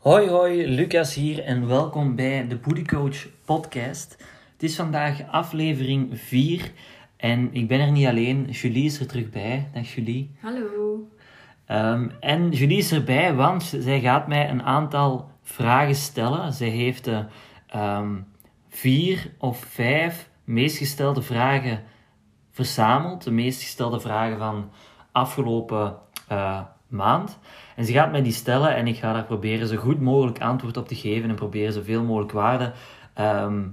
Hoi hoi, Lucas hier en welkom bij de Booty Coach podcast. Het is vandaag aflevering 4 en ik ben er niet alleen, Julie is er terug bij. Dag Julie. Hallo. Ehm, en Julie is erbij, want zij gaat mij een aantal vragen stellen. Zij heeft de ehm, vier of vijf meest gestelde vragen verzameld. De meest gestelde vragen van afgelopen uh, maand. En ze gaat mij die stellen en ik ga daar proberen zo goed mogelijk antwoord op te geven en proberen zoveel mogelijk waarde um,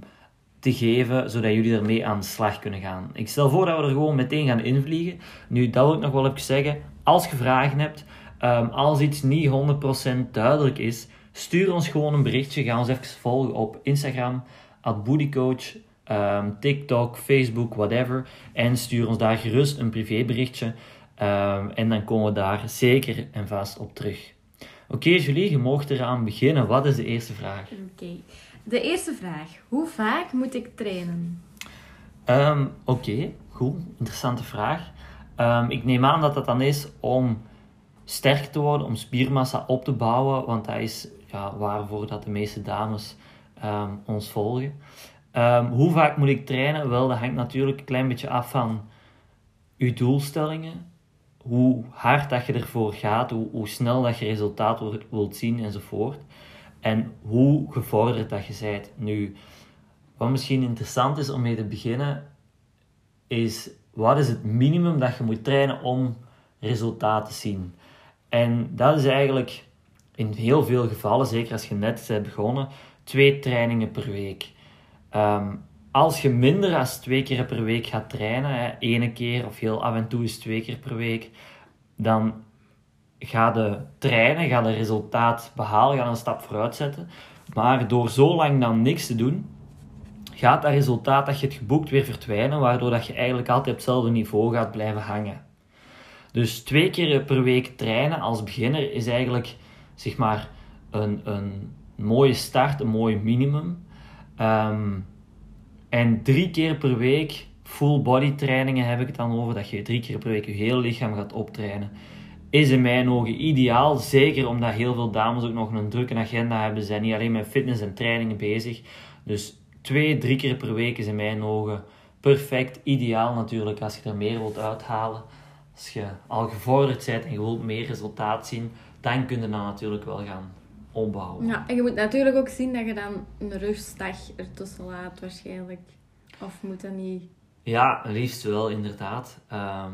te geven, zodat jullie ermee aan de slag kunnen gaan. Ik stel voor dat we er gewoon meteen gaan invliegen. Nu, dat wil ik nog wel even zeggen. Als je vragen hebt, um, als iets niet 100% duidelijk is, stuur ons gewoon een berichtje. Ga ons even volgen op Instagram, at bootycoach, um, TikTok, Facebook, whatever. En stuur ons daar gerust een privéberichtje. Um, en dan komen we daar zeker en vast op terug. Oké, okay, Julie, je mag eraan beginnen. Wat is de eerste vraag? Oké. Okay. De eerste vraag. Hoe vaak moet ik trainen? Um, Oké, okay. goed. Interessante vraag. Um, ik neem aan dat dat dan is om sterk te worden, om spiermassa op te bouwen, want dat is ja, waarvoor dat de meeste dames ons volgen. hoe vaak moet ik trainen? Wel, dat hangt natuurlijk een klein beetje af van uw doelstellingen hoe hard dat je ervoor gaat, hoe, hoe snel dat je resultaat wilt zien enzovoort. En hoe gevorderd dat je bent. Nu, wat misschien interessant is om mee te beginnen, is wat is het minimum dat je moet trainen om resultaat te zien. En dat is eigenlijk in heel veel gevallen, zeker als je net bent begonnen, twee trainingen per week. Um, als je minder dan twee keer per week gaat trainen, hè, ene keer of heel af en toe is twee keer per week, dan ga de trainen, ga de resultaat behalen, ga een stap vooruit zetten. Maar door zo lang dan niks te doen, gaat dat resultaat dat je het geboekt weer verdwijnen, waardoor dat je eigenlijk altijd op hetzelfde niveau gaat blijven hangen. Dus twee keer per week trainen als beginner is eigenlijk zeg maar een, een mooie start, een mooi minimum. Um, en drie keer per week full body trainingen heb ik het dan over, dat je drie keer per week je hele lichaam gaat optrainen. Is in mijn ogen ideaal, zeker omdat heel veel dames ook nog een drukke agenda hebben, zijn niet alleen met fitness en trainingen bezig. Dus twee, drie keer per week is in mijn ogen perfect, ideaal natuurlijk als je er meer wilt uithalen. Als je al gevorderd bent en je wilt meer resultaat zien, dan kun je dat natuurlijk wel gaan ja, en je moet natuurlijk ook zien dat je dan een rustdag ertussen laat, waarschijnlijk. Of moet dat niet? Ja, liefst wel, inderdaad. Ehm,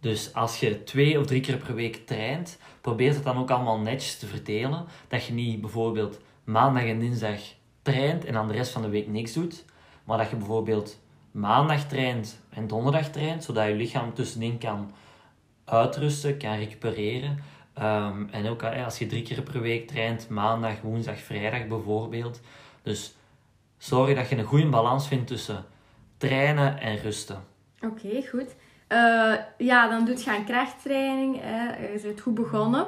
dus als je twee of drie keer per week traint, probeer het dan ook allemaal netjes te verdelen. Dat je niet bijvoorbeeld maandag en dinsdag traint en dan de rest van de week niks doet. Maar dat je bijvoorbeeld maandag traint en donderdag traint, zodat je lichaam tussenin kan uitrusten, kan recupereren. Um, en ook als je drie keer per week traint, maandag, woensdag, vrijdag bijvoorbeeld. Dus zorg dat je een goede balans vindt tussen trainen en rusten. Oké, goed. Uh, ja, dan doet je aan krachttraining. Hè. Je bent goed begonnen.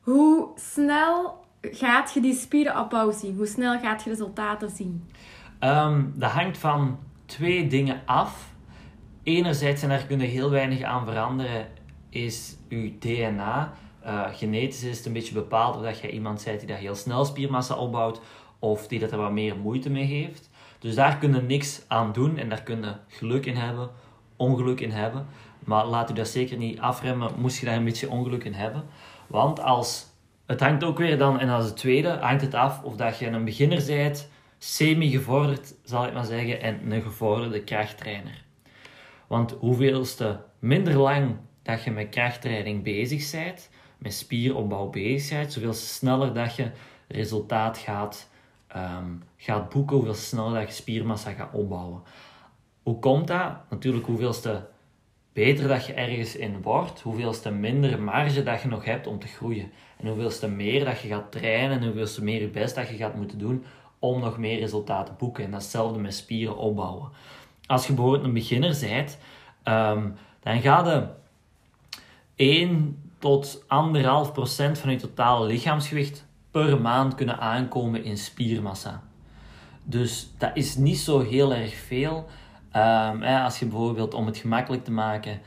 Hoe snel gaat je die spierenopbouw zien? Hoe snel gaat je resultaten zien? Um, dat hangt van twee dingen af. Enerzijds, en daar kunnen heel weinig aan veranderen, is je DNA. Uh, genetisch is het een beetje bepaald of dat je iemand bent die dat heel snel spiermassa opbouwt of die dat er wat meer moeite mee heeft. Dus daar kun je niks aan doen en daar kun je geluk in hebben, ongeluk in hebben. Maar laat u dat zeker niet afremmen, moest je daar een beetje ongeluk in hebben. Want als, het hangt ook weer dan, en als het tweede, hangt het af of dat je een beginner bent, semi-gevorderd zal ik maar zeggen, en een gevorderde krachttrainer. Want hoeveelste minder lang dat je met krachttraining bezig bent, met spieropbouw bezig bent, zoveel sneller dat je resultaat gaat, um, gaat boeken, hoeveel sneller dat je spiermassa gaat opbouwen. Hoe komt dat? Natuurlijk, hoeveelste beter dat je ergens in wordt, hoeveelste minder marge dat je nog hebt om te groeien. En hoeveelste meer dat je gaat trainen en hoeveelste meer je best dat je gaat moeten doen om nog meer resultaten te boeken. En datzelfde met spieren opbouwen. Als je bijvoorbeeld een beginner bent, um, dan gaat je één tot 1,5% van je totale lichaamsgewicht per maand kunnen aankomen in spiermassa. Dus dat is niet zo heel erg veel. Um, als je bijvoorbeeld, om het gemakkelijk te maken,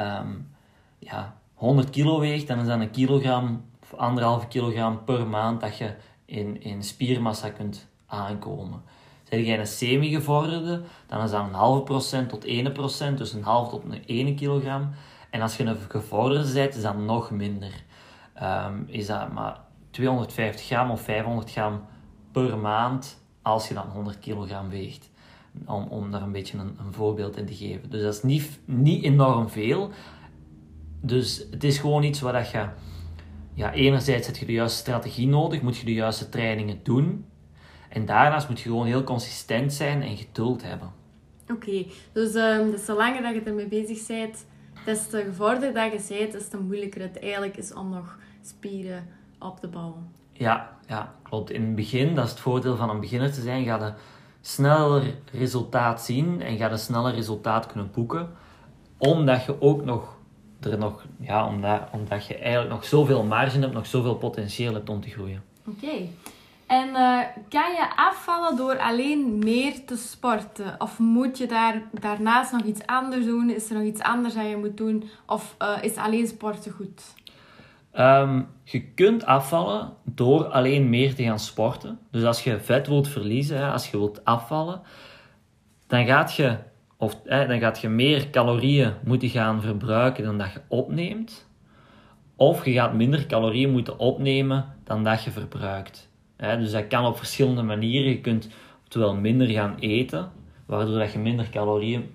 um, ja, 100 kilo weegt, dan is dat een kilogram, of anderhalve kilogram per maand dat je in, in spiermassa kunt aankomen. Zijn jij een semi-gevorderde, dan is dat een halve procent tot 1 procent, dus een half tot een 1 kilogram. En als je een gevorderde bent, is dat nog minder. Ehm, is dat maar 250 gram of 500 gram per maand als je dan 100 kilogram weegt. Om, om daar een beetje een, een voorbeeld in te geven. Dus dat is niet, niet enorm veel. Dus het is gewoon iets waar dat je... Ja, enerzijds heb je de juiste strategie nodig, moet je de juiste trainingen doen. En daarnaast moet je gewoon heel consistent zijn en geduld hebben. Oké, dus, um, dus zolang dat je ermee bezig bent, des te gevorderder dat je bent, des te moeilijker het eigenlijk is om nog spieren op te bouwen. Ja, ja, klopt. In het begin, dat is het voordeel van een beginner te zijn, ga je sneller resultaat zien en ga je sneller resultaat kunnen boeken. Omdat je ook nog er nog, ja, omdat, omdat je eigenlijk nog zoveel marge hebt, nog zoveel potentieel hebt om te groeien. Oké. En uh, kan je afvallen door alleen meer te sporten? Of moet je daar, daarnaast nog iets anders doen? Is er nog iets anders dat je moet doen? Of uh, is alleen sporten goed? Um, je kunt afvallen door alleen meer te gaan sporten. Dus als je vet wilt verliezen, hè, als je wilt afvallen, dan gaat je, of, hè, dan gaat je meer calorieën moeten gaan verbruiken dan dat je opneemt. Of je gaat minder calorieën moeten opnemen dan dat je verbruikt. Hè. Dus dat kan op verschillende manieren. Je kunt oftewel minder gaan eten, waardoor dat je minder calorieën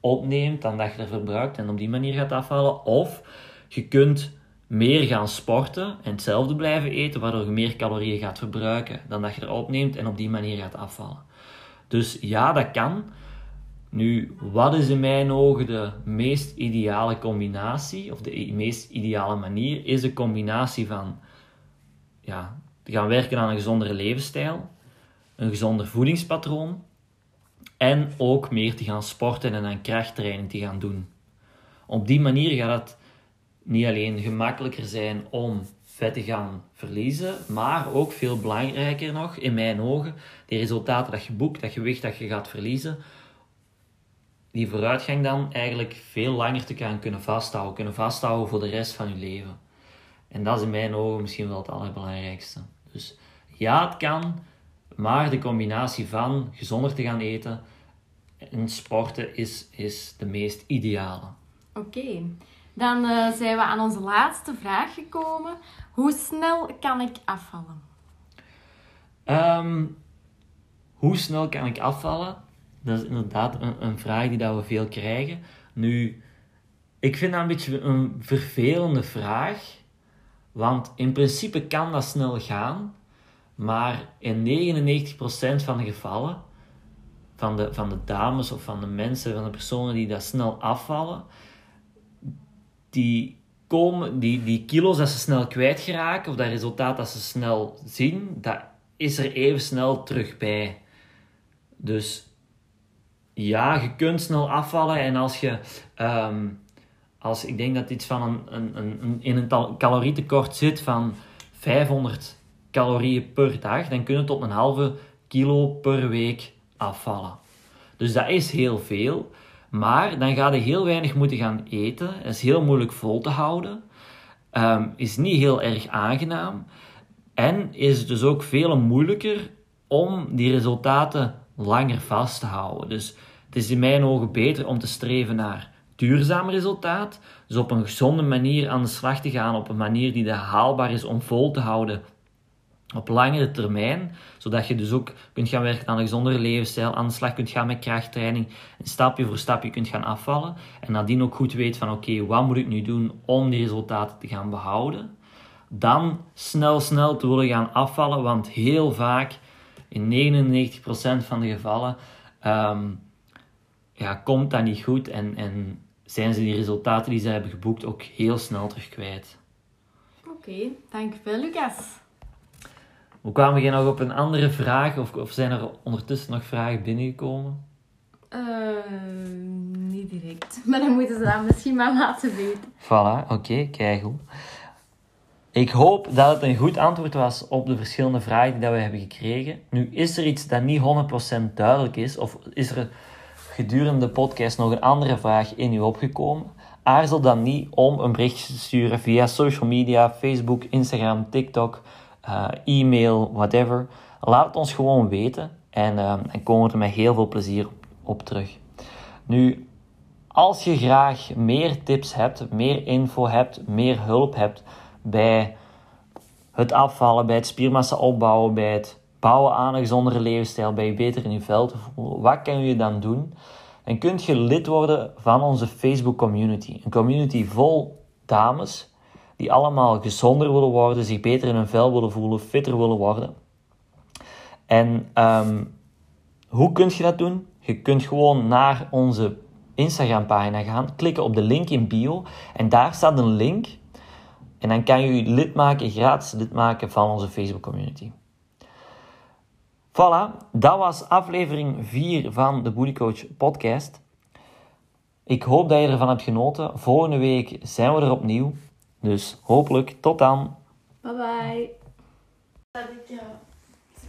opneemt dan dat je er verbruikt en op die manier gaat afvallen. Of je kunt meer gaan sporten en hetzelfde blijven eten, waardoor je meer calorieën gaat verbruiken dan dat je er opneemt en op die manier gaat afvallen. Dus ja, dat kan. Nu, wat is in mijn ogen de meest ideale combinatie, of de meest ideale manier, is de combinatie van ja, te gaan werken aan een gezondere levensstijl, een gezonder voedingspatroon en ook meer te gaan sporten en aan krachttraining te gaan doen. Op die manier gaat het niet alleen gemakkelijker zijn om vet te gaan verliezen, maar ook veel belangrijker nog, in mijn ogen, die resultaten dat je boekt, dat gewicht dat je gaat verliezen, die vooruitgang dan eigenlijk veel langer te gaan kunnen vasthouden, kunnen vasthouden voor de rest van je leven. En dat is in mijn ogen misschien wel het allerbelangrijkste. Dus ja, het kan, maar de combinatie van gezonder te gaan eten en sporten is, is de meest ideale. Oké. Dan uh, zijn we aan onze laatste vraag gekomen. Hoe snel kan ik afvallen? Um, hoe snel kan ik afvallen? Dat is inderdaad een, een vraag die dat we veel krijgen. Nu, ik vind dat een beetje een vervelende vraag. Want in principe kan dat snel gaan. Maar in 99% van de gevallen, van de, van de dames of van de mensen, van de personen die dat snel afvallen, die, komen, die, die kilo's dat ze snel kwijtgeraken, of dat resultaat dat ze snel zien, dat is er even snel terug bij. Dus ja, je kunt snel afvallen en als je, um, als ik denk dat iets van een, een, een, in een calorietekort zit van 500 calorieën per dag, dan kun je tot een halve kilo per week afvallen. Dus dat is heel veel. Maar dan ga je heel weinig moeten gaan eten. Dat is heel moeilijk vol te houden. Um, is niet heel erg aangenaam. En is het dus ook veel moeilijker om die resultaten langer vast te houden. Dus het is in mijn ogen beter om te streven naar duurzaam resultaat. Dus op een gezonde manier aan de slag te gaan, op een manier die haalbaar is om vol te houden op langere termijn, zodat je dus ook kunt gaan werken aan een gezondere levensstijl, aan de slag kunt gaan met krachttraining en stapje voor stapje kunt gaan afvallen en nadien ook goed weet van oké, wat moet ik nu doen om die resultaten te gaan behouden, dan snel snel te willen gaan afvallen, want heel vaak, in 99% van de gevallen, um, ja, komt dat niet goed en, en zijn ze die resultaten die ze hebben geboekt ook heel snel terug kwijt. Oké, okay, dankjewel Lucas. Hoe kwamen jij nog op een andere vraag? Of, of zijn er ondertussen nog vragen binnengekomen? Uh, niet direct. Maar dan moeten ze dat misschien maar laten weten. Voilà, oké, okay, kijk goed. Ik hoop dat het een goed antwoord was op de verschillende vragen die dat we hebben gekregen. Nu, is er iets dat niet 100% duidelijk is, of is er gedurende de podcast nog een andere vraag in u opgekomen? aarzel dan niet om een berichtje te sturen via social media, Facebook, Instagram, TikTok, uh, e-mail, whatever. Laat het ons gewoon weten en uh, komen we er met heel veel plezier op terug. Nu, als je graag meer tips hebt, meer info hebt, meer hulp hebt bij het afvallen, bij het spiermassa opbouwen, bij het bouwen aan een gezondere levensstijl, bij je beter in je vel te voelen, wat kan je dan doen? Dan kunt je lid worden van onze Facebook community. Een community vol dames die allemaal gezonder willen worden, zich beter in hun vel willen voelen, fitter willen worden. En um, hoe kun je dat doen? Je kunt gewoon naar onze Instagram pagina gaan, klikken op de link in bio en daar staat een link en dan kan je je lid maken, gratis lid maken van onze Facebook community. Voilà, dat was aflevering 4 van de Booty Coach podcast. Ik hoop dat je ervan hebt genoten. Volgende week zijn we er opnieuw. Dus hopelijk tot dan. Bye bye.